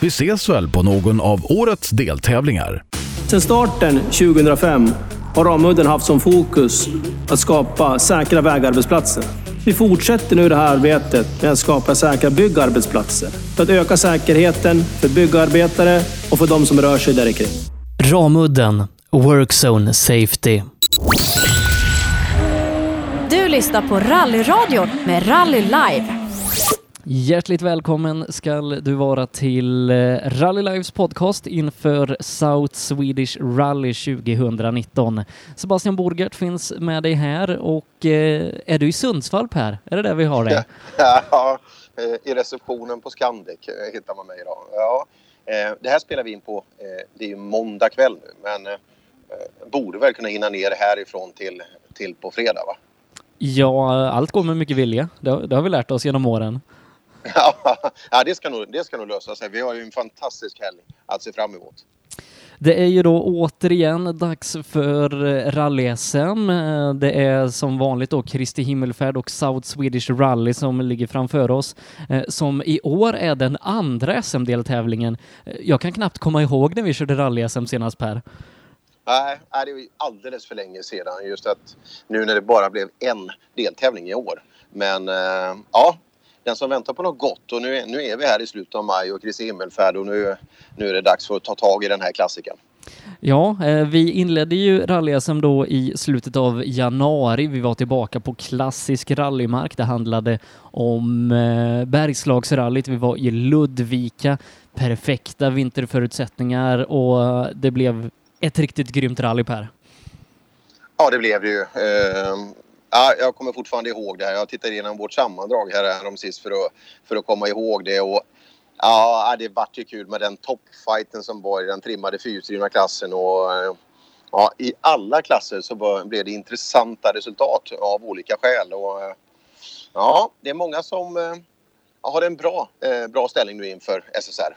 Vi ses väl på någon av årets deltävlingar. Sedan starten 2005 har Ramudden haft som fokus att skapa säkra vägarbetsplatser. Vi fortsätter nu det här arbetet med att skapa säkra byggarbetsplatser för att öka säkerheten för byggarbetare och för de som rör sig där kring. Ramudden Workzone Safety. Du lyssnar på Rallyradion med Rally Live. Hjärtligt välkommen ska du vara till eh, Rally Lives podcast inför South Swedish Rally 2019. Sebastian Borgert finns med dig här och eh, är du i Sundsvall Per? Är det där vi har dig? Ja, eh, i receptionen på Scandic hittar man mig idag. Ja, det här spelar vi in på, det är ju måndag kväll nu men borde väl kunna hinna ner härifrån till, till på fredag va? Ja, allt går med mycket vilja. Det har, det har vi lärt oss genom åren. ja, det ska, nog, det ska nog lösa sig. Vi har ju en fantastisk helg att se fram emot. Det är ju då återigen dags för rally-SM. Det är som vanligt då Kristi himmelfärd och South Swedish Rally som ligger framför oss, eh, som i år är den andra SM-deltävlingen. Jag kan knappt komma ihåg när vi körde rally-SM senast Per. Nej, det var alldeles för länge sedan. Just att nu när det bara blev en deltävling i år. Men eh, ja, den som väntar på något gott och nu, nu är vi här i slutet av maj och Kristi himmelfärd och nu, nu är det dags för att ta tag i den här klassikern. Ja, eh, vi inledde ju rally då i slutet av januari. Vi var tillbaka på klassisk rallymark. Det handlade om eh, Bergslagsrallyt. Vi var i Ludvika. Perfekta vinterförutsättningar och det blev ett riktigt grymt rally Per. Ja, det blev det ju. Ja, jag kommer fortfarande ihåg det här. Jag tittade igenom vårt sammandrag här sist för att, för att komma ihåg det. Och, ja, det vart ju kul med den toppfighten som var i den trimmade fyrhjulsdrivna klassen. Och, eh, ja, I alla klasser så blev det intressanta resultat av olika skäl. Och, eh, ja, det är många som ja, har en bra, bra ställning nu inför SSR.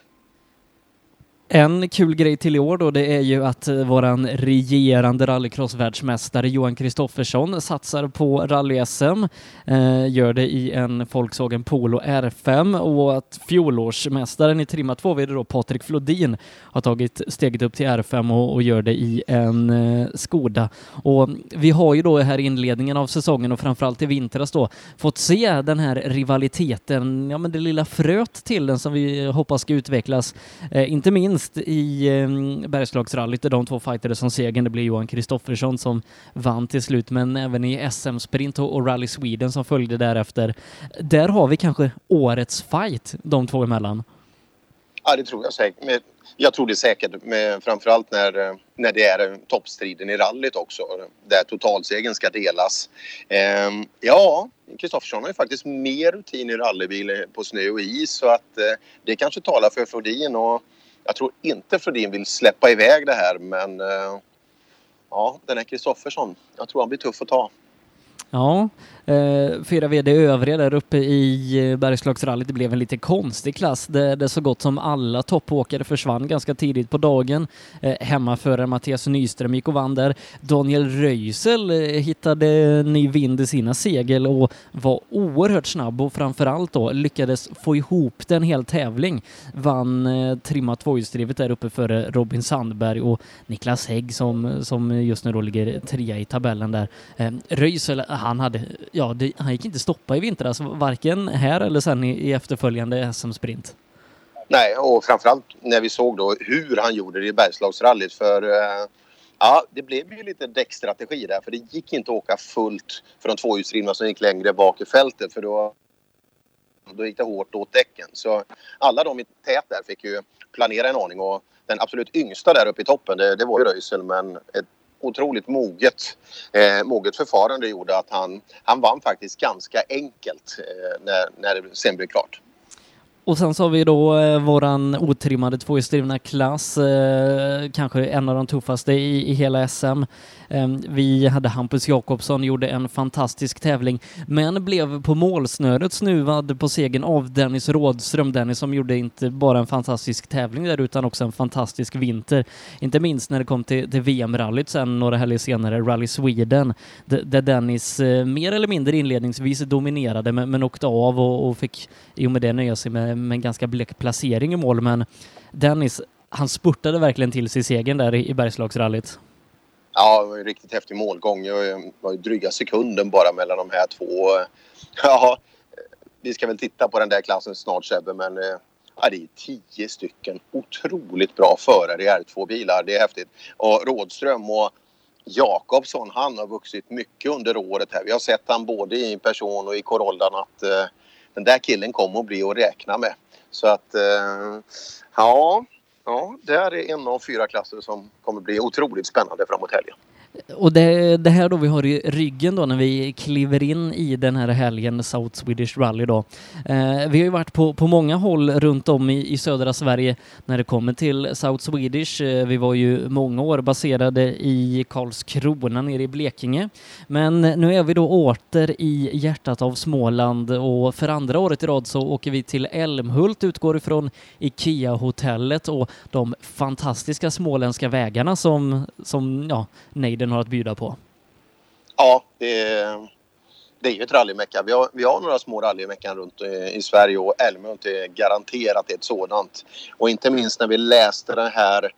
En kul grej till i år då, det är ju att eh, våran regerande rallycrossvärldsmästare Johan Kristoffersson satsar på rally-SM, eh, gör det i en Volkswagen Polo R5 och att fjolårsmästaren i trimma 2 då Patrik Flodin har tagit steget upp till R5 och, och gör det i en eh, Skoda. Och vi har ju då här i inledningen av säsongen och framförallt i vintras då fått se den här rivaliteten, ja men det lilla fröet till den som vi hoppas ska utvecklas, eh, inte minst vinst i eh, Bergslagsrallyt, de två fightade som segern, det blev Johan Kristoffersson som vann till slut, men även i SM-sprint och, och Rally Sweden som följde därefter. Där har vi kanske årets fight de två emellan. Ja, det tror jag säkert. Jag tror det säkert, men framförallt när, när det är toppstriden i rallyt också, där totalsegern ska delas. Ehm, ja, Kristoffersson har ju faktiskt mer rutin i rallybil på snö och is så att eh, det kanske talar för Flodin och jag tror inte Flodin vill släppa iväg det här men eh, ja, den här Kristoffersson, jag tror han blir tuff att ta. Ja, eh, fyra VD övriga där uppe i eh, Bergslagsrallyt. Det blev en lite konstig klass där, där så gott som alla toppåkare försvann ganska tidigt på dagen. Eh, hemmaförare Mattias Nyström gick och vann där. Daniel Röisel eh, hittade ny vind i sina segel och var oerhört snabb och framförallt då lyckades få ihop den hel tävling. Vann eh, trimma tvåhjulsdrivet där uppe före Robin Sandberg och Niklas Hägg som, som just nu då ligger trea i tabellen där. Eh, Röisel, han hade ja, det, han gick inte stoppa i vintras, alltså, varken här eller sen i, i efterföljande SM-sprint. Nej, och framförallt när vi såg då hur han gjorde det i Bergslagsrallyt. För eh, ja, det blev ju lite däckstrategi där för det gick inte att åka fullt för de tvåhjulsdrivna som gick längre bak i fältet för då, då gick det hårt åt däcken. Så alla de i tät där fick ju planera en aning och den absolut yngsta där uppe i toppen det, det var ju Röisel men ett otroligt moget, eh, moget förfarande gjorde att han, han vann faktiskt ganska enkelt eh, när, när det sen blev klart. Och sen så har vi då eh, våran otrimmade tvåhjulsdrivna klass, eh, kanske en av de tuffaste i, i hela SM. Eh, vi hade Hampus Jakobsson, gjorde en fantastisk tävling, men blev på målsnöret snuvad på segern av Dennis Rådström. Dennis som gjorde inte bara en fantastisk tävling där utan också en fantastisk vinter. Inte minst när det kom till, till VM-rallyt sen några helger senare, Rally Sweden, där Dennis eh, mer eller mindre inledningsvis dominerade men, men åkte av och, och fick i och med det nöja sig med, Eh, med en ganska blek placering i mål. Men Dennis, han spurtade verkligen till sig segern där i, Bergslagsrallyt. Ja, det var en riktigt häftig målgång. Det eh, var ju dryga sekunden bara mellan de här två. Ja, vi ska väl titta på den där klassen snart Sebbe, men eh, ja, det är tio stycken otroligt bra förare i R2-bilar. Det är häftigt. Och Rådström och Jakobsson, han har vuxit mycket under året här. Vi har sett han både i person och i Corollan att eh, den där killen kommer att bli att räkna med. Så att eh, ja, ja, där är en av fyra klasser som kommer bli otroligt spännande framåt helgen. Och det, det här då vi har i ryggen då när vi kliver in i den här helgen South Swedish Rally då. Eh, vi har ju varit på, på många håll runt om i, i södra Sverige när det kommer till South Swedish. Eh, vi var ju många år baserade i Karlskrona nere i Blekinge. Men nu är vi då åter i hjärtat av Småland och för andra året i rad så åker vi till Älmhult, utgår ifrån IKEA-hotellet och de fantastiska småländska vägarna som, som ja, tiden har att bjuda på. Ja, det är, det är ju ett rallymecka. Vi har, vi har några små rallymeckan runt i, i Sverige och Älmhult är garanterat ett sådant. Och inte minst när vi läste det här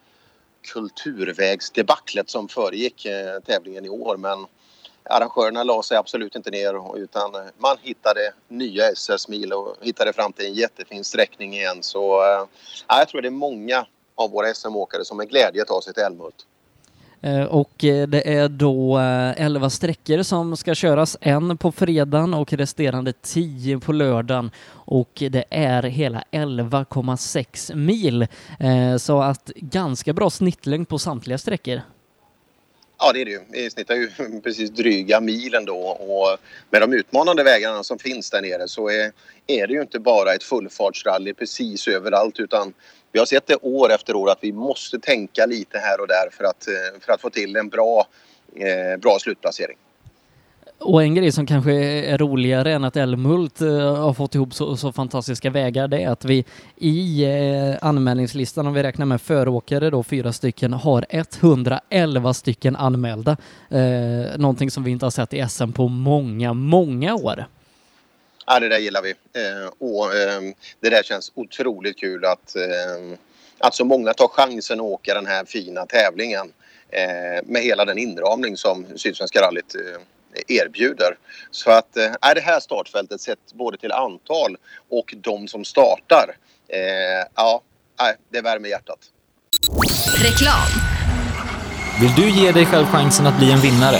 kulturvägsdebaclet som föregick eh, tävlingen i år. Men arrangörerna la sig absolut inte ner utan man hittade nya SS-mil och hittade fram till en jättefin sträckning igen. Så eh, jag tror det är många av våra SM-åkare som med glädje tar sig till Älmhult. Eh, och eh, det är då eh, 11 sträckor som ska köras, en på fredagen och resterande 10 på lördagen. Och det är hela 11,6 mil. Så att ganska bra snittlängd på samtliga sträckor. Ja, det är det ju. Vi snittar ju precis dryga milen då och med de utmanande vägarna som finns där nere så är, är det ju inte bara ett fullfartsrally precis överallt utan vi har sett det år efter år att vi måste tänka lite här och där för att, eh, för att få till en bra, eh, bra slutplacering. Och en grej som kanske är roligare än att Älmhult eh, har fått ihop så, så, fantastiska vägar, det är att vi i eh, anmälningslistan, om vi räknar med föråkare då, fyra stycken, har 111 stycken anmälda. Eh, någonting som vi inte har sett i SM på många, många år. Ja, det där gillar vi. Eh, och eh, det där känns otroligt kul att, eh, att så många tar chansen att åka den här fina tävlingen med hela den inramning som Sydsvenska rallyt erbjuder. Så att eh, det här startfältet sett både till antal och de som startar, eh, ja, det värmer hjärtat. Reklam. Vill du ge dig själv chansen att bli en vinnare?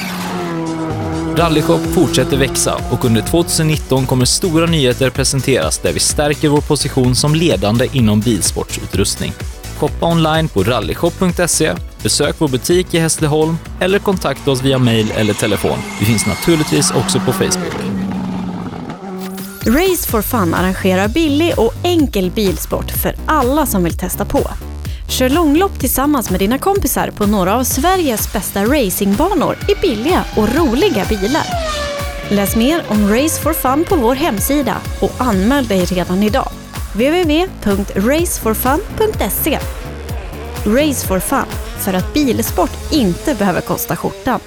Rallyshop fortsätter växa och under 2019 kommer stora nyheter presenteras där vi stärker vår position som ledande inom bilsportsutrustning. Shoppa online på rallyshop.se, besök vår butik i Hässleholm eller kontakta oss via mail eller telefon. Vi finns naturligtvis också på Facebook. Race for Fun arrangerar billig och enkel bilsport för alla som vill testa på. Kör långlopp tillsammans med dina kompisar på några av Sveriges bästa racingbanor i billiga och roliga bilar. Läs mer om Race for Fun på vår hemsida och anmäl dig redan idag. www.raceforfun.se Race for Fun, för att bilsport inte behöver kosta skjortan.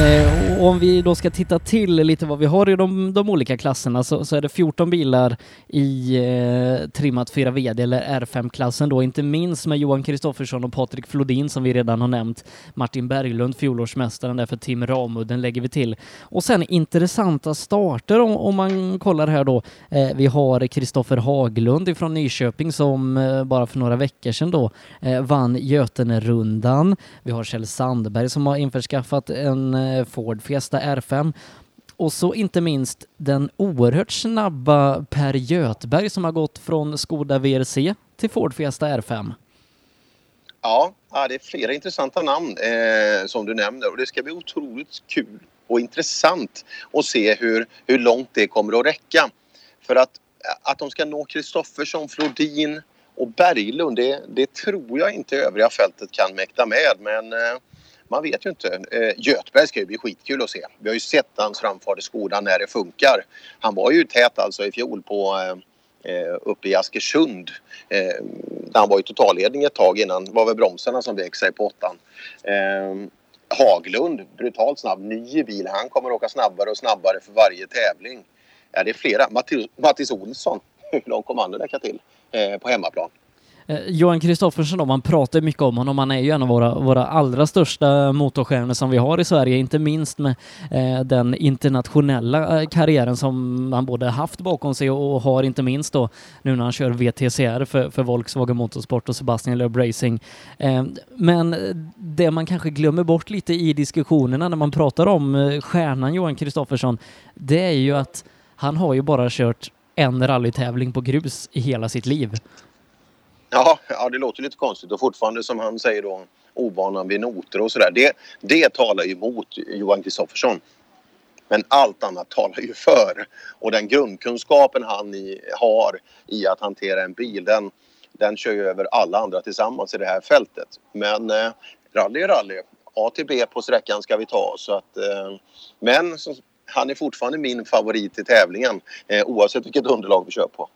Eh, och om vi då ska titta till lite vad vi har i de, de olika klasserna så, så, är det 14 bilar i eh, trimmat 4 VD eller R5-klassen då, inte minst med Johan Kristoffersson och Patrik Flodin som vi redan har nämnt. Martin Berglund, fjolårsmästaren där för Tim Ramudden lägger vi till. Och sen intressanta starter om, om man kollar här då. Eh, vi har Kristoffer Haglund ifrån Nyköping som eh, bara för några veckor sedan då eh, vann Götene-rundan. Vi har Kjell Sandberg som har införskaffat en Eh, Eh, Ford Fiesta R5. Och så inte minst den oerhört snabba Per Götberg som har gått från Skoda VRC till Ford Fiesta R5. Ja, det är flera intressanta namn eh, som du nämner och det ska bli otroligt kul och intressant att se hur, hur långt det kommer att räcka. För att, att de ska nå Kristoffersson, Flodin och Berglund, det, det tror jag inte övriga fältet kan mäkta med. Men eh, man vet ju inte. Eh, Götberg ska ju bli skitkul att se. Vi har ju sett hans framfart i skolan när det funkar. Han var ju tät alltså i fjol på eh, eh uppe i Askersund. Eh, han var i totalledning ett tag innan. Det var väl bromsarna som vek sig på åttan. Eh, Haglund, brutalt snabb, ny bil. Han kommer att åka snabbare och snabbare för varje tävling. Ja, det är flera. Mattis Olsson, hur långt kommer han att räcka till eh, på hemmaplan? Eh, Johan Kristoffersson då, man pratar mycket om honom. Han är ju en av våra, våra allra största motorstjärnor som vi har i Sverige, inte minst med eh, den internationella eh, karriären som han både haft bakom sig och, och har inte minst då nu när han kör VTCR för, för Volkswagen Motorsport och Sebastian Loeb Racing. Eh, men det man kanske glömmer bort lite i diskussionerna när man pratar om eh, stjärnan Johan Kristoffersson, det är ju att han har ju bara kört en rallytävling på grus i hela sitt liv. Ja, ja, det låter lite konstigt och fortfarande som han säger då ovanan vid noter och sådär. Det, det talar ju emot Johan Kristoffersson. Men allt annat talar ju för. Och den grundkunskapen han i, har i att hantera en bil den, den kör ju över alla andra tillsammans i det här fältet. Men eh, rally är rally. A till B på sträckan ska vi ta. Så att, eh, men så, han är fortfarande min favorit i tävlingen eh, oavsett vilket underlag vi kör på.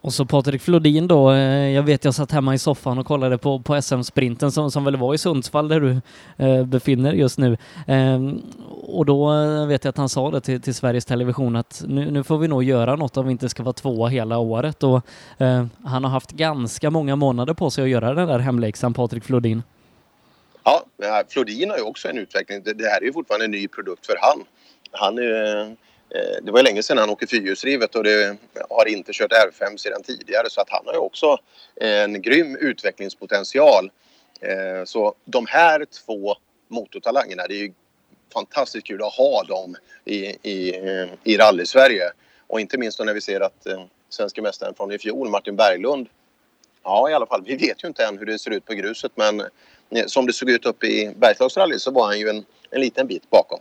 Och så Patrik Flodin då, eh, jag vet jag satt hemma i soffan och kollade på, på SM-sprinten som, som väl var i Sundsvall där du eh, befinner just nu. Eh, och då eh, vet jag att han sa det till, till Sveriges Television att nu, nu, får vi nog göra något om vi inte ska vara tvåa hela året. Och, eh, han har haft ganska många månader på sig att göra den där hemläxan, Patrik Flodin. Ja, Flodin har ju också en utveckling. Det här är ju fortfarande en ny produkt för han. Han är ju Eh, det var länge sedan han åker fyrhjulsdrivet och det har inte kört R5 sedan tidigare så att han har ju också en grym utvecklingspotential. Eh, så de här två motortalangerna, det är ju fantastiskt kul att ha dem i, i, i rally-Sverige. Och inte minst då när vi ser att eh, svenska mästaren från i fjol, Martin Berglund, ja i alla fall, vi vet ju inte än hur det ser ut på gruset men som det såg ut uppe i Bergslagsrally så var han ju en, en liten bit bakom.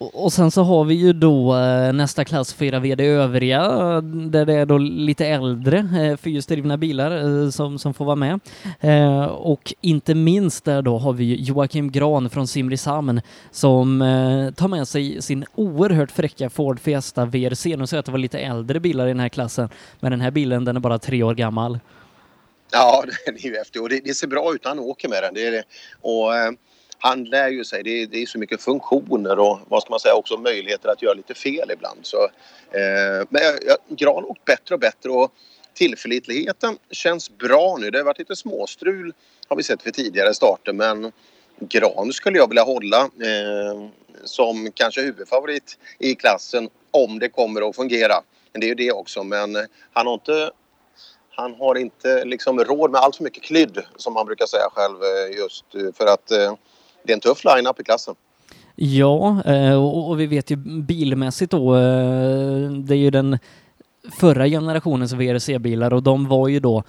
Och sen så har vi ju då eh, nästa klass 4 VD övriga, eh, där det är då lite äldre eh, fyrhjulsdrivna bilar som, som får vara med. Och inte minst där då har vi Joakim Gran från Simrishamn som tar med sig sin oerhört fräcka Ford Fiesta VRC. Nu säger att det var lite äldre bilar i den här klassen, men den här bilen den är bara tre år gammal. Ja, det är ju häftigt och det, det, ser bra ut när han åker med den. Det är det. Och, han lär ju sig. Det är, det är, så mycket funktioner och vad ska man säga också möjligheter att göra lite fel ibland. Så, eh, men jag, jag, Gran åkt bättre och bättre och tillförlitligheten känns bra nu. Det har varit lite småstrul har vi sett vid tidigare starter men Gran skulle jag vilja hålla eh, som kanske huvudfavorit i klassen om det kommer att fungera. Men det är ju det också men han har inte han har inte liksom råd med allt för mycket klydd som man brukar säga själv eh, just för att eh, det är en tuff line-up i klassen. Ja, eh, och vi vet ju bilmässigt då, eh, det är ju den förra generationens VRC-bilar och de var ju då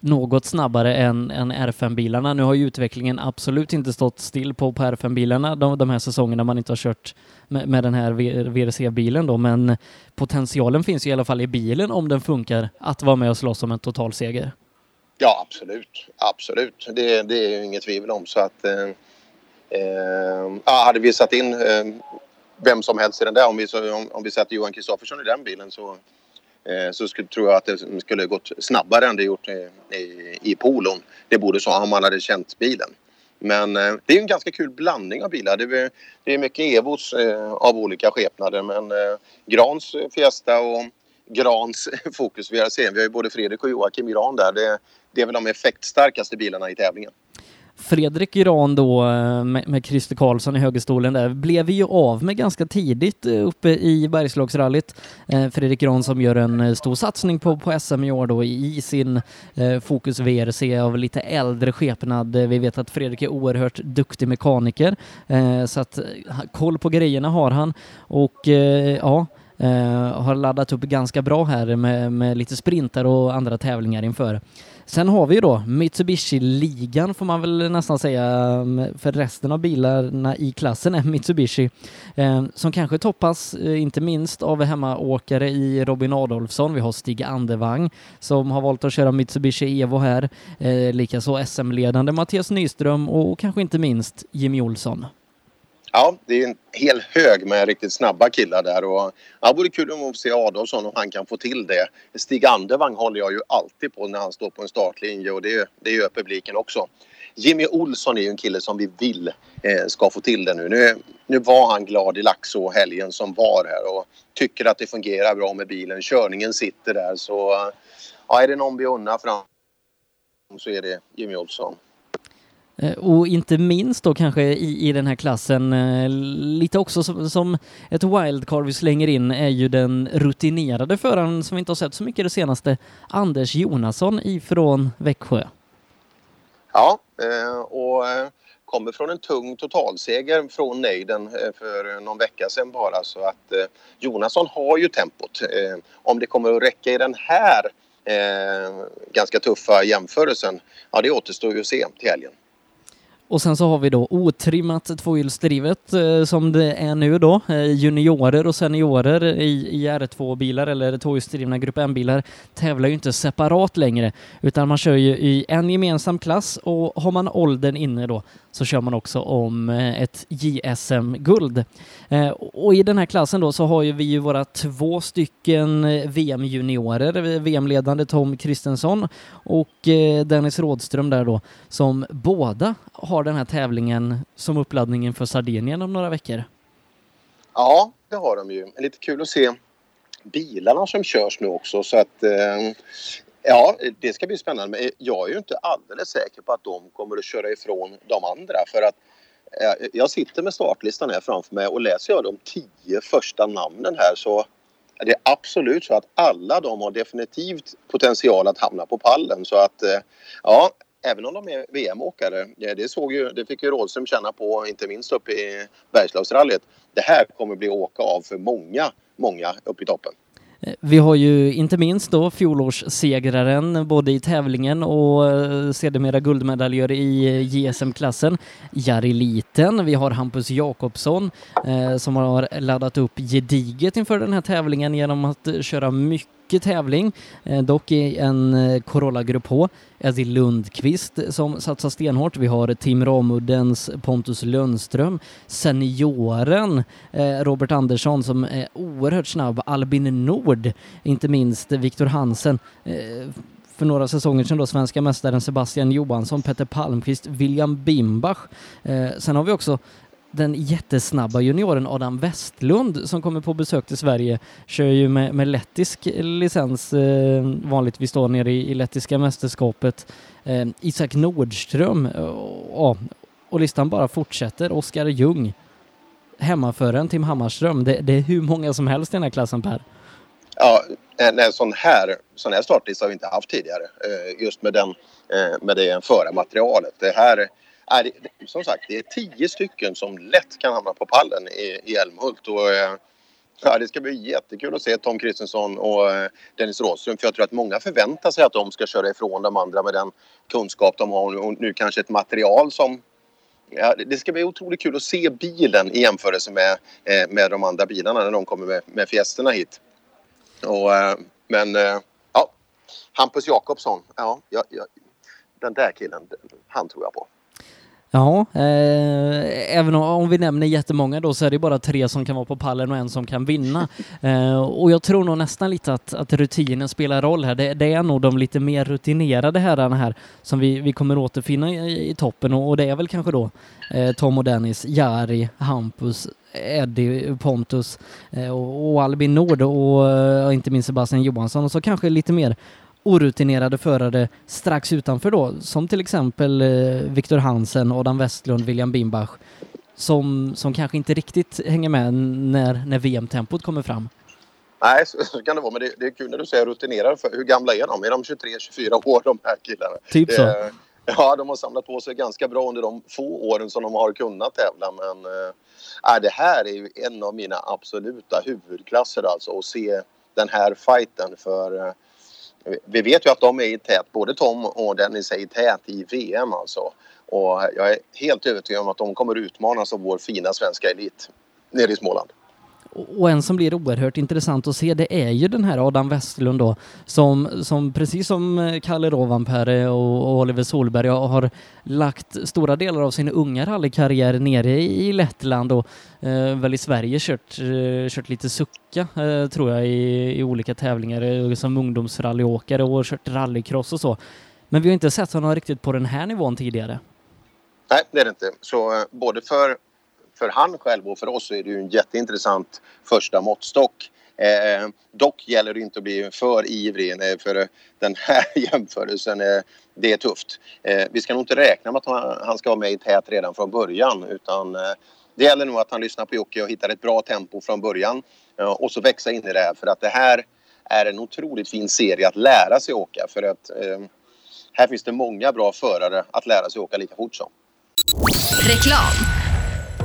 något snabbare än, än R5-bilarna. Nu har ju utvecklingen absolut inte stått still på, på R5-bilarna de, de här säsongerna man inte har kört med, med den här VRC-bilen då, men potentialen finns ju i alla fall i bilen om den funkar att vara med och slåss om en totalseger. Ja, absolut. Absolut. Det, det är ju inget tvivel om så att eh Eh, hade vi satt in eh, vem som helst i den där, om vi, om, om vi satte Johan Kristoffersson i den bilen så, eh, så skulle, tror jag att det skulle gått snabbare än det gjort i, i, i polon. Det borde så om man hade känt bilen. Men eh, det är en ganska kul blandning av bilar. Det är, det är mycket Evos eh, av olika skepnader men eh, Grans Fiesta och Grans Fokus VRC. Vi har ju både Fredrik och Joakim Gran där. Det, det är väl de effektstarkaste bilarna i tävlingen. Fredrik Gran då eh, med, med Christer Karlsson i högerstolen där blev vi ju av med ganska tidigt eh, uppe i Bergslagsrallyt. Eh, Fredrik Gran som gör en stor satsning på, på SM i år då i sin Fokus VRC av lite äldre skepnad. Vi vet att Fredrik är oerhört duktig mekaniker så att koll på grejerna har han och ja Eh, har laddat upp ganska bra här med, med lite sprintar och andra tävlingar inför. Sen har vi ju då Mitsubishi-ligan får man väl nästan säga, mm, för resten av bilarna i klassen är Mitsubishi, eh, som kanske toppas eh, inte minst av hemmaåkare i Robin Adolfsson. Vi har Stig Andevang som har valt att köra Mitsubishi Evo här, eh, likaså SM-ledande Mattias Nyström och kanske inte minst Jimmy Olsson. Ja, det är en hel hög med riktigt snabba killar där och ja, det vore kul att se Adolfsson om han kan få till det. Stig Andervang håller jag ju alltid på när han står på en startlinje och det, det gör publiken också. Jimmy Olsson är ju en kille som vi vill eh, ska få till det nu. nu. Nu var han glad i Laxå helgen som var här och tycker att det fungerar bra med bilen. Körningen sitter där så ja, är det någon vi unnar fram så är det Jimmy Olsson. Eh, och inte minst då kanske i, i den här klassen, eh, lite också som, som ett wildcard vi slänger in, är ju den rutinerade föraren som vi inte har sett så mycket det senaste, Anders Jonasson ifrån Växjö. Ja, eh, och kommer från en tung totalseger från Neiden för någon vecka sedan bara så att Jonasson har ju tempot. Om det kommer att räcka i den här ganska tuffa jämförelsen, ja det återstår ju att se till helgen. Och sen så har vi då otrimmat tvåhjulsdrivet eh, som det är nu då, eh, juniorer och seniorer i, i R2-bilar eller tvåhjulsdrivna Grupp M-bilar tävlar ju inte separat längre utan man kör ju i en gemensam klass och har man åldern inne då så kör man också om eh, ett JSM-guld. Eh, och i den här klassen då så har ju vi ju våra två stycken eh, VM-juniorer, eh, VM-ledande Tom Kristensson och eh, Dennis Rådström där då, som båda har den här tävlingen som uppladdningen för Sardinien om några veckor. Ja, det har de ju. Lite kul att se bilarna som körs nu också så att eh, Ja, det ska bli spännande. Men jag är ju inte alldeles säker på att de kommer att köra ifrån de andra. För att eh, jag sitter med startlistan här framför mig och läser jag de tio första namnen här så är det absolut så att alla de har definitivt potential att hamna på pallen. Så att eh, ja, även om de är VM-åkare, eh, det, såg ju, det fick ju Rådström känna på, inte minst uppe i Bergslagsrallyt. Det här kommer bli åka av för många, många uppe i toppen. Eh, vi har ju inte minst då fjolårssegraren både i tävlingen och eh, sedermera guldmedaljör i JSM-klassen, Jari Liten. Vi har Hampus Jakobsson eh, som har laddat upp gediget inför den här tävlingen genom att köra mycket mycket tävling, eh, dock i en eh, Corolla Grupp H. Eddie Lundqvist som satsar stenhårt. Vi har Tim Ramuddens Pontus Lundström, senioren eh, Robert Andersson som är oerhört snabb, Albin Nord, inte minst Viktor Hansen för några säsonger sedan då svenska mästaren Sebastian Johansson, Petter Palmqvist, William Bimbach. Eh, sen har vi också den jättesnabba junioren Adam Westlund som kommer på besök till Sverige kör ju med, med lettisk licens eh, vanligtvis då nere i, i lettiska mästerskapet. Eh, Isak Nordström eh, och, och listan bara fortsätter. Oskar Ljung, hemmaföraren Tim Hammarström. Det, det, är hur många som helst i den här klassen Per. Ja, en sån här, sån här startlista har vi inte haft tidigare eh, just med, den, eh, med det förarmaterialet. Det här är det, som sagt, det är tio stycken som lätt kan hamna på pallen i, i Älmhult. Och, eh, ja, det ska bli jättekul att se Tom Kristensson och eh, Dennis Rådström för jag tror att många förväntar sig att de ska köra ifrån de andra med den kunskap de har och nu kanske ett material som Ja, det ska bli otroligt kul att se bilen i jämförelse med, eh, med de andra bilarna när de kommer med, med fjästerna hit. Och, eh, men ja, Hampus Jakobsson, ja, ja, den där killen, han tror jag på. Ja, eh, även om, vi nämner jättemånga då så är det bara tre som kan vara på pallen och en som kan vinna. Eh, och jag tror nog nästan lite att, att rutinen spelar roll här. Det, det är nog de lite mer rutinerade herrarna här som vi, vi kommer återfinna i, i toppen och, och, det är väl kanske då eh, Tom och Dennis, Jari, Hampus, Eddie, Pontus eh, och, och, Albin Nord och, och inte minst Sebastian Johansson och så kanske lite mer orutinerade förare strax utanför då, som till exempel eh, Viktor Hansen, Adam Westlund, William Bimbach, som, som kanske inte riktigt hänger med när, när VM-tempot kommer fram. Nej, så, så, kan det vara. Men det, det, är kul när du säger rutinerade. För hur gamla är de? Är de 23-24 år de här killarna? Typ så. Det, ja, de har samlat på sig ganska bra under de få åren som de har kunnat tävla. Men äh, det här är ju en av mina absoluta huvudklasser alltså. Att se den här fighten. För äh, vi vet ju att de är i tät, både Tom och Dennis är i tät i VM alltså. Och jag är helt övertygad om att de kommer utmanas av vår fina svenska elit nere i Småland. Och en som blir oerhört intressant att se det är ju den här Adam Westlund då som, som precis som eh, Kalle Rovanperä och Oliver Solberg har lagt stora delar av sin unga rallykarriär nere i Lettland och eh, väl i Sverige kört, eh, kört lite sucka eh, tror jag i, i olika tävlingar eh, som ungdomsrallyåkare och kört rallycross och så. Men vi har inte sett honom riktigt på den här nivån tidigare. Nej, det är det inte. Så eh, både för för han själv och för oss så är det ju en jätteintressant första måttstock. Eh, dock gäller det inte att bli för ivrig eh, för den här jämförelsen. Eh, det är tufft. Eh, vi ska nog inte räkna med att han, han ska vara med i tät redan från början utan eh, det gäller nog att han lyssnar på Jocke och hittar ett bra tempo från början eh, och så växa in i det här för att det här är en otroligt fin serie att lära sig åka för att eh, här finns det många bra förare att lära sig åka lika fort som. Reklam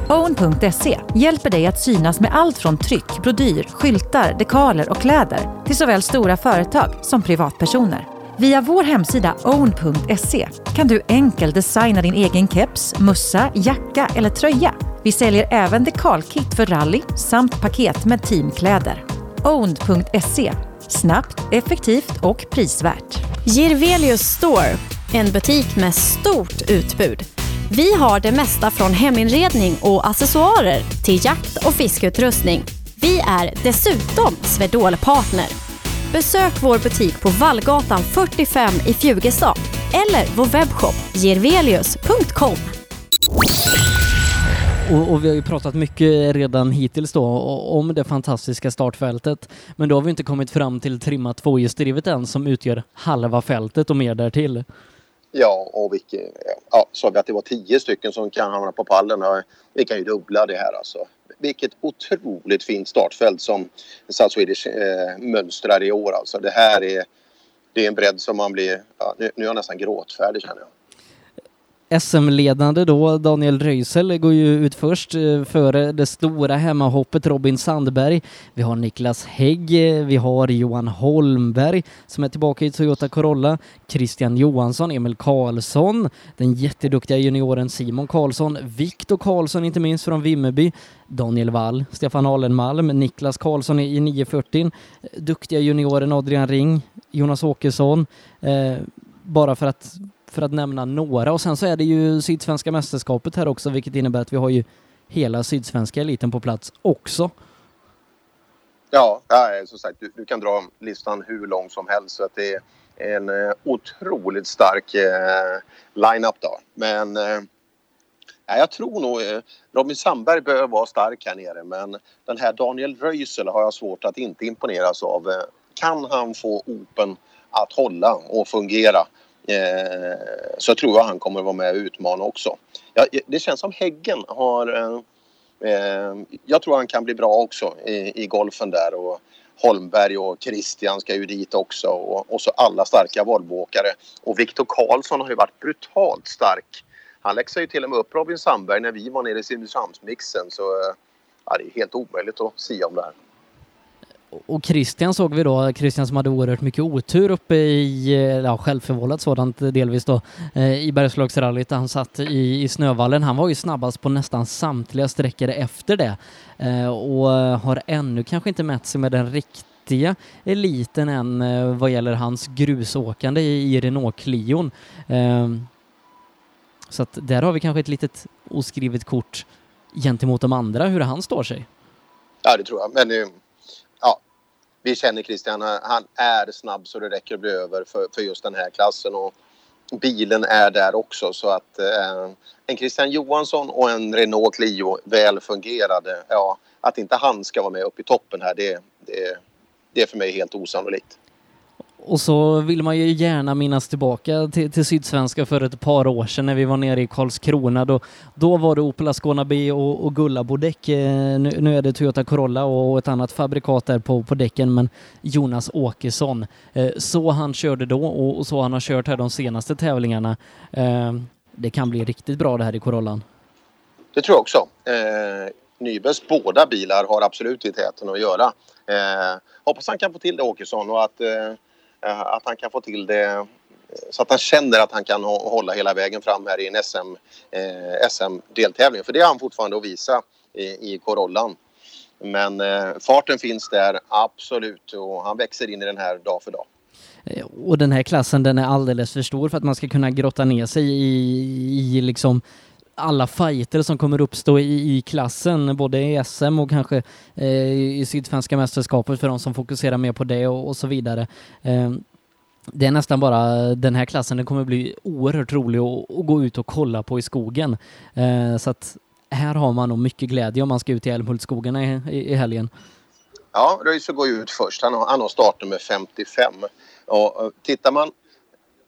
Own.se hjälper dig att synas med allt från tryck, brodyr, skyltar, dekaler och kläder till såväl stora företag som privatpersoner. Via vår hemsida own.se kan du enkelt designa din egen keps, mussa, jacka eller tröja. Vi säljer även dekalkit för rally samt paket med teamkläder. Own.se Snabbt, effektivt och prisvärt. Girvelius Store, en butik med stort utbud vi har det mesta från heminredning och accessoarer till jakt och fiskeutrustning. Vi är dessutom Swedol-partner. Besök vår butik på Vallgatan 45 i Fjugestad eller vår webbshop gervelius.com. Och, och, vi har ju pratat mycket redan hittills då om det fantastiska startfältet. Men då har vi inte kommit fram till trimma tvåhjulsdrivet än som utgör halva fältet och mer därtill. Ja, och vilket, ja, sa vi att det var tio stycken som kan hamna på pallen. Vi kan ju dubbla det här alltså. Vilket otroligt fint startfält som South Swedish eh, mönstrar i år alltså. Det här är, det är en bredd som man blir, ja, nu, nu är jag nästan gråtfärdig känner jag. SM-ledande då, Daniel Röisel, går ju ut först eh, före det stora hemmahoppet Robin Sandberg. Vi har Niklas Hägg, eh, vi har Johan Holmberg som är tillbaka i Toyota Corolla, Christian Johansson, Emil Karlsson, den jätteduktiga junioren Simon Karlsson, Viktor Karlsson inte minst från Vimmerby, Daniel Wall, Stefan Alenmalm, Niklas Karlsson i 940, duktiga junioren Adrian Ring, Jonas Åkesson, eh, bara för att för att nämna några. Och sen så är det ju Sydsvenska mästerskapet här också, vilket innebär att vi har ju hela sydsvenska eliten på plats också. Ja, som sagt, du, du kan dra listan hur lång som helst. Så att det är en eh, otroligt stark eh, line-up då. Men eh, jag tror nog eh, Robin Sandberg behöver vara stark här nere men den här Daniel Röisel har jag svårt att inte imponeras av. Eh, kan han få Open att hålla och fungera Eh, så tror jag han kommer att vara med och utmana också. Ja, det känns som Häggen har... Eh, eh, jag tror han kan bli bra också i, i golfen där. Och Holmberg och Christian ska ju dit också och, och så alla starka Volvoåkare. Och Viktor Karlsson har ju varit brutalt stark. Han läxade ju till och med upp Robin Sandberg när vi var nere i Simrishamnsmixen så eh, ja, det är helt omöjligt att sia om det här och Christian såg vi då, Christian som hade oerhört mycket otur uppe i, eh, ja självförvållat sådant delvis då, eh, i Bergslagsrallyt där han satt i, i snövallen. Han var ju snabbast på nästan samtliga sträckor efter det eh, och har ännu kanske inte mätt sig med den riktiga eliten än vad gäller hans grusåkande i, i Renault Clion. Ehm, så att där har vi kanske ett litet oskrivet kort gentemot de andra, hur han står sig. Ja, det tror jag. Men vi känner Christian. Han är snabb så det räcker att bli över för, för just den här klassen. Och bilen är där också så att eh, en Christian Johansson och en Renault Clio väl fungerade. Ja, att inte han ska vara med uppe i toppen här det, det, det är för mig helt osannolikt. Och så vill man ju gärna minnas tillbaka till, till Sydsvenska för ett par år sedan när vi var nere i Karlskrona. Då, då var det Opel Ascona B och, och Gullabo-däck. Eh, nu, nu, är det Toyota Corolla och ett annat fabrikat där på, på däcken, men Jonas Åkesson. Eh, så han körde då och, och, så han har kört här de senaste tävlingarna. Eh, det kan bli riktigt bra det här i Corollan. Det tror jag också. Eh, Nybes båda bilar har absolut i täten att göra. Eh, hoppas han kan få till det Åkesson och att Eh, Eh, att han kan få till det eh, så att han känner att han kan hålla hela vägen fram här i en SM, eh, SM-deltävling. För det har han fortfarande att visa i, i Corollan. Men eh, farten finns där, absolut. Och han växer in i den här dag för dag. Och den här klassen den är alldeles för stor för att man ska kunna grotta ner sig i, i liksom alla fighter som kommer uppstå i, i klassen, både i SM och kanske eh, i Sydsvenska mästerskapet för de som fokuserar mer på det och, och så vidare. Eh, det är nästan bara den här klassen, den kommer bli oerhört rolig att, att gå ut och kolla på i skogen. Eh, så att här har man nog mycket glädje om man ska ut i Älmhultsskogarna i, i, i helgen. Ja, Röise går ju ut först. Han har, han har startnummer 55. Och tittar man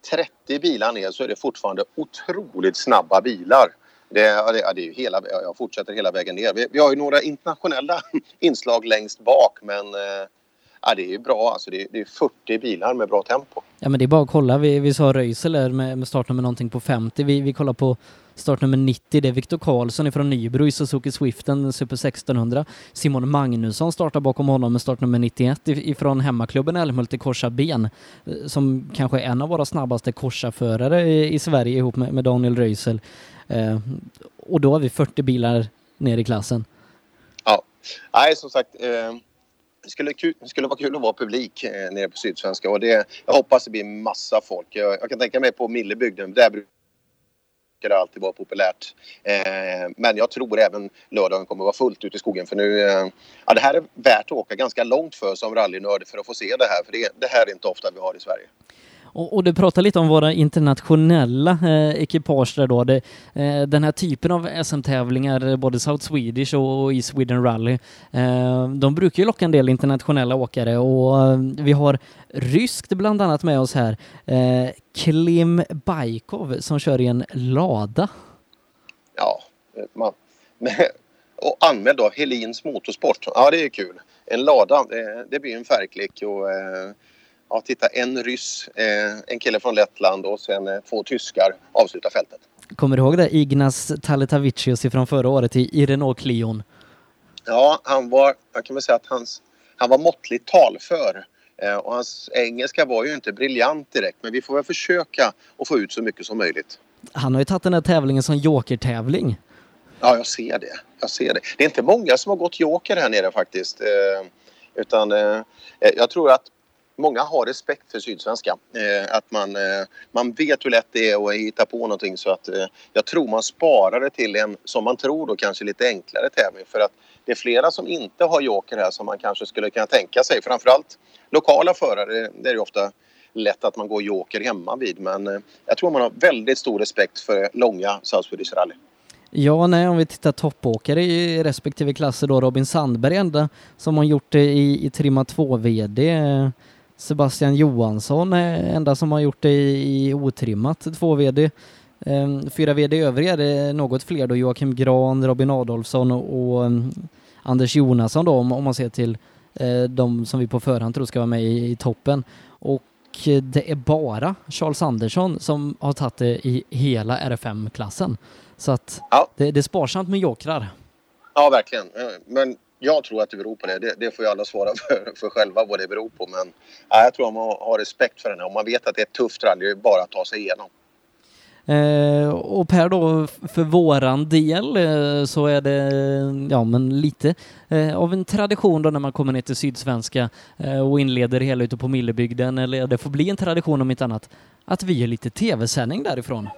30 bilar ner så är det fortfarande otroligt snabba bilar. Det, ja, det, ja, det är ju hela, jag fortsätter hela vägen ner. Vi, vi har ju några internationella inslag längst bak men eh, ja, det är ju bra. Alltså det, det är 40 bilar med bra tempo. Ja men det är bara att kolla. Vi, vi sa Röisel med, med startnummer någonting på 50. Vi, vi kollar på startnummer 90. Det är Viktor Karlsson från Nybro i Suzuki Swiften Super 1600. Simon Magnusson startar bakom honom med startnummer 91 ifrån hemmaklubben Älmhult i korsa ben. Eh, som kanske är en av våra snabbaste korsaförare i, i Sverige ihop med, med Daniel Röisel. Eh, och då har vi 40 bilar ner i klassen. Ja, nej som sagt. Eh, det skulle, det skulle vara kul att vara publik eh, nere på Sydsvenska och det, jag hoppas det blir massa folk. Jag, jag kan tänka mig på Millebygden, där brukar det alltid vara populärt. Eh, men jag tror även lördagen kommer vara fullt ute i skogen för nu, eh, ja det här är värt att åka ganska långt för som rallynörd för att få se det här för det, det här är inte ofta vi har i Sverige. Och, och, du pratar lite om våra internationella eh, ekipage där då. Det, eh, den här typen av SM-tävlingar, både South Swedish och i Sweden Rally, eh, de brukar ju locka en del internationella åkare och eh, vi har ryskt bland annat med oss här. Eh, Klim Bajkov som kör i en lada. Ja, man, och anmäld av Helins Motorsport. Ja, det är kul. En lada, det, det blir en färgklick och eh, ja, titta, en ryss, eh, en kille från Lettland och sen eh, två tyskar avslutar fältet. Kommer du ihåg det? Ignas Taletavicius från förra året i, i Renault Clion? Ja, han var, jag kan väl säga att hans, han var måttligt talför. Eh, och hans engelska var ju inte briljant direkt men vi får väl försöka att få ut så mycket som möjligt. Han har ju tagit den här tävlingen som jokertävling. Ja, jag ser det. Jag ser det. Det är inte många som har gått joker här nere faktiskt. Eh, utan eh, jag tror att många har respekt för Sydsvenska. Eh, att man, eh, man vet hur lätt det är att hitta på någonting så att eh, jag tror man sparar det till en, som man tror då, kanske lite enklare tävling för att det är flera som inte har joker här som man kanske skulle kunna tänka sig. Framförallt lokala förare, det är ju ofta lätt att man går joker hemma vid men eh, jag tror man har väldigt stor respekt för långa South Swedish Rally. Ja, nej, om vi tittar toppåkare i respektive klasser då, Robin Sandberg enda som har gjort det i, i Trimma 2-VD Sebastian Johansson är enda som har gjort det i, otrimmat 2VD. Ehm, fyra VD övriga är det något fler då, Joakim Gran, Robin Adolfsson och, um, Anders Jonasson då, om, man ser till uh, de som vi på förhand tror ska vara med i, i toppen. Och det är bara Charles Andersson som har tagit det i hela RFM-klassen. Så att ja. det, det är sparsamt med jokrar. Ja, verkligen. Men jag tror att det beror på det. Det, det får ju alla svara för, för själva vad det beror på. Men ja, jag tror att man har respekt för den här. Om man vet att det är ett tufft rally, det är bara att ta sig igenom. Eh, och Per då, för våran del eh, så är det ja, men lite eh, av en tradition då när man kommer ner till Sydsvenska eh, och inleder hela ute på Millebygden, eller det får bli en tradition om inte annat, att vi gör lite tv-sändning därifrån.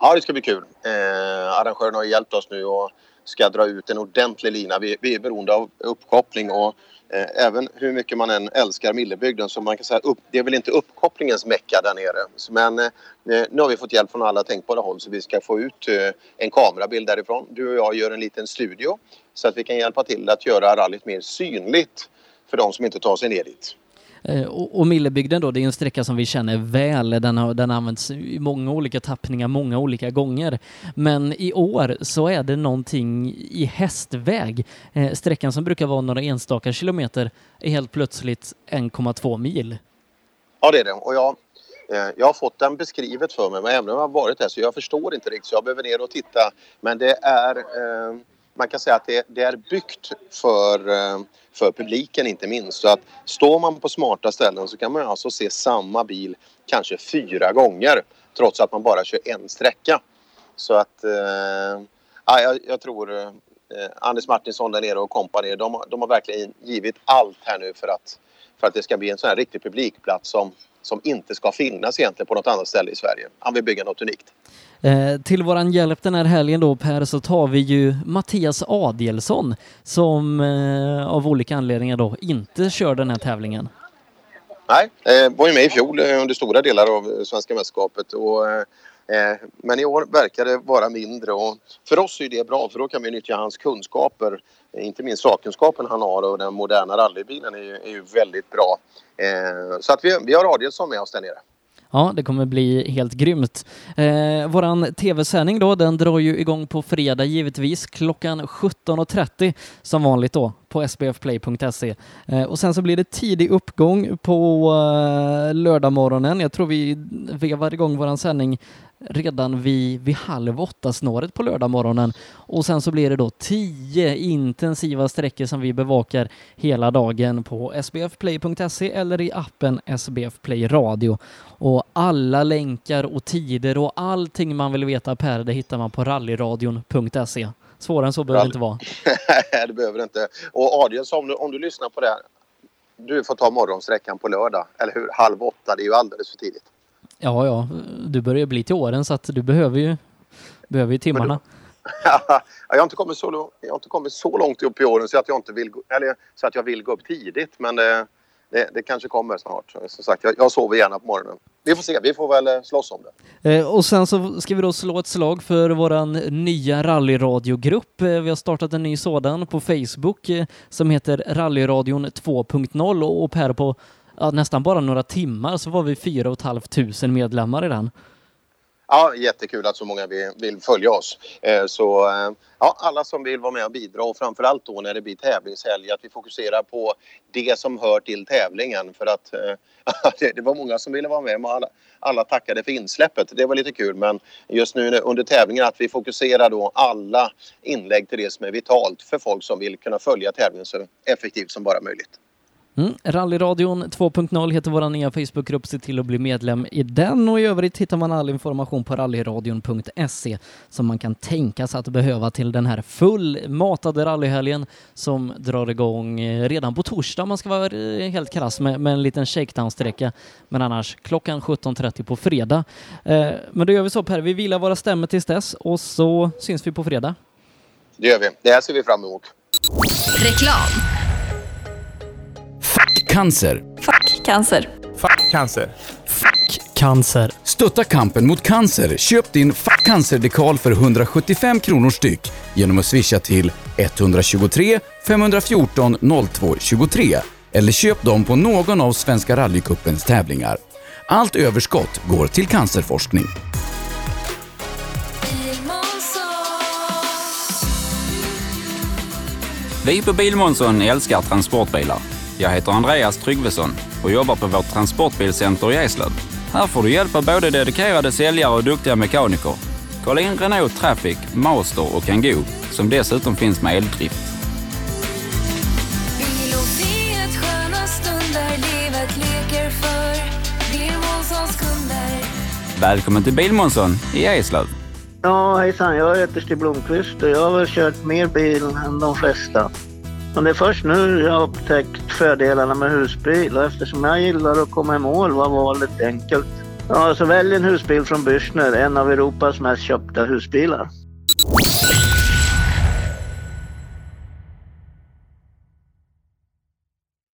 Ja, det ska bli kul. Eh, arrangören har hjälpt oss nu och ska dra ut en ordentlig lina. Vi, vi är beroende av uppkoppling och eh, även hur mycket man än älskar Millebygden så man kan säga upp, det är väl inte uppkopplingens mecka där nere. Men eh, eh, nu har vi fått hjälp från alla tänkbara håll så vi ska få ut eh, en kamerabild därifrån. Du och jag gör en liten studio så att vi kan hjälpa till att göra rallyt mer synligt för de som inte tar sig ner dit. Eh, och, och, Millebygden då, det är en sträcka som vi känner väl. Den har, den har använts i många olika tappningar, många olika gånger. Men i år så är det någonting i hästväg. Eh, sträckan som brukar vara några enstaka kilometer är helt plötsligt 1,2 mil. Ja, det är det. Och jag, eh, jag har fått den beskrivet för mig, men även om jag har varit där så jag förstår inte riktigt så jag behöver ner och titta. Men det är eh, man kan säga att det, det är byggt för, eh, för publiken inte minst. Så att står man på smarta ställen så kan man alltså se samma bil kanske fyra gånger trots att man bara kör en sträcka. Så att eh, jag, jag tror eh, Anders Martinsson där nere och kompani de, de har verkligen givit allt här nu för att, för att det ska bli en sån här riktig publikplats som, som inte ska finnas egentligen på något annat ställe i Sverige. Han vill bygga något unikt. Eh, till våran hjälp den här helgen då Per så tar vi ju Mattias Adielsson som eh, av olika anledningar då inte kör den här tävlingen. Nej, eh, var ju med i fjol eh, under stora delar av eh, svenska mästerskapet och eh, eh, men i år verkar det vara mindre och för oss är det bra för då kan vi nyttja hans kunskaper, inte minst sakkunskapen han har och den moderna rallybilen är ju, är ju väldigt bra. så att vi, vi har Adielsson med oss där nere. Ja, det kommer bli helt grymt. Eh, våran tv-sändning då, den drar ju igång på fredag givetvis klockan 17.30 som vanligt då på sbfplay.se. Eh, och sen så blir det tidig uppgång på eh, lördagmorgonen. Jag tror vi vevar igång våran sändning redan vid, vid halv åtta snåret på lördag morgonen och sen så blir det då tio intensiva sträckor som vi bevakar hela dagen på sbfplay.se eller i appen SBF Play Radio. Och alla länkar och tider och allting man vill veta Per, det hittar man på rallyradion.se. Svårare än så behöver det inte vara. Nej, det behöver det inte. Och Adielsson, om du, om du lyssnar på det du får ta morgonsträckan på lördag, eller hur? Halv åtta, det är ju alldeles för tidigt. Ja, ja, du börjar bli till åren så att du behöver ju, behöver ju timmarna. jag, har inte kommit så, jag har inte kommit så långt upp i åren så att jag, inte vill, eller, så att jag vill gå upp tidigt. Men det, det, det kanske kommer snart. Som sagt, jag, jag sover gärna på morgonen. Vi får se, vi får väl eh, slåss om det. Eh, och sen så ska vi då slå ett slag för våran nya rallyradiogrupp. Eh, vi har startat en ny sådan på Facebook eh, som heter Rallyradion 2.0 och Per på ja, nästan bara några timmar så var vi 4 500 medlemmar i den. Ja, jättekul att så många vill, vill följa oss. Eh, så eh, ja, alla som vill vara med och bidra och framförallt då när det blir tävlingshelg att vi fokuserar på det som hör till tävlingen för att eh, det, det, var många som ville vara med och alla, alla tackade för insläppet. Det var lite kul men just nu under tävlingen att vi fokuserar då alla inlägg till det som är vitalt för folk som vill kunna följa tävlingen så effektivt som bara möjligt. Mm. Rallyradion 2.0 heter vår nya Facebookgrupp. Se till att bli medlem i den och i övrigt hittar man all information på rallyradion.se som man kan tänka sig att behöva till den här fullmatade rallyhelgen som drar igång eh, redan på torsdag man ska vara eh, helt krass med, med en liten shakedown-sträcka. Men annars klockan 17.30 på fredag. Eh, men då gör vi så Per, vi vilar våra stämmor tills dess och så syns vi på fredag. Det gör vi. Det här ser vi fram emot. Reklam Cancer. Fuck cancer. Fuck cancer. Fuck cancer. Stötta kampen mot cancer. Köp din Fuck cancer-dekal för 175 kronor styck genom att swisha till 123 514 02 23 eller köp dem på någon av Svenska rallycupens tävlingar. Allt överskott går till cancerforskning. Vi på Bilmånsson älskar transportbilar. Jag heter Andreas Tryggvesson och jobbar på vårt transportbilcenter i Eslöv. Här får du hjälp av både dedikerade säljare och duktiga mekaniker. Kolla in Renault Traffic, Master och Kangoo som dessutom finns med eldrift. Välkommen till Bilmånsson i Eslöv. Ja, hejsan. Jag heter Stig Blomqvist och jag har väl kört mer bil än de flesta. Men det är först nu jag har upptäckt fördelarna med husbil och eftersom jag gillar att komma i mål var valet enkelt. Ja, så välj en husbil från Bürstner, en av Europas mest köpta husbilar.